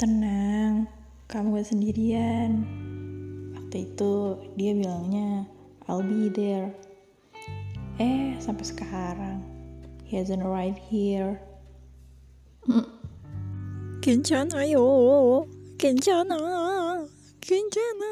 Tenang, kamu gak sendirian. Waktu itu dia bilangnya, I'll be there. Eh, sampai sekarang, he hasn't arrived here. Hmm. Kencana yo, kencana, kencana.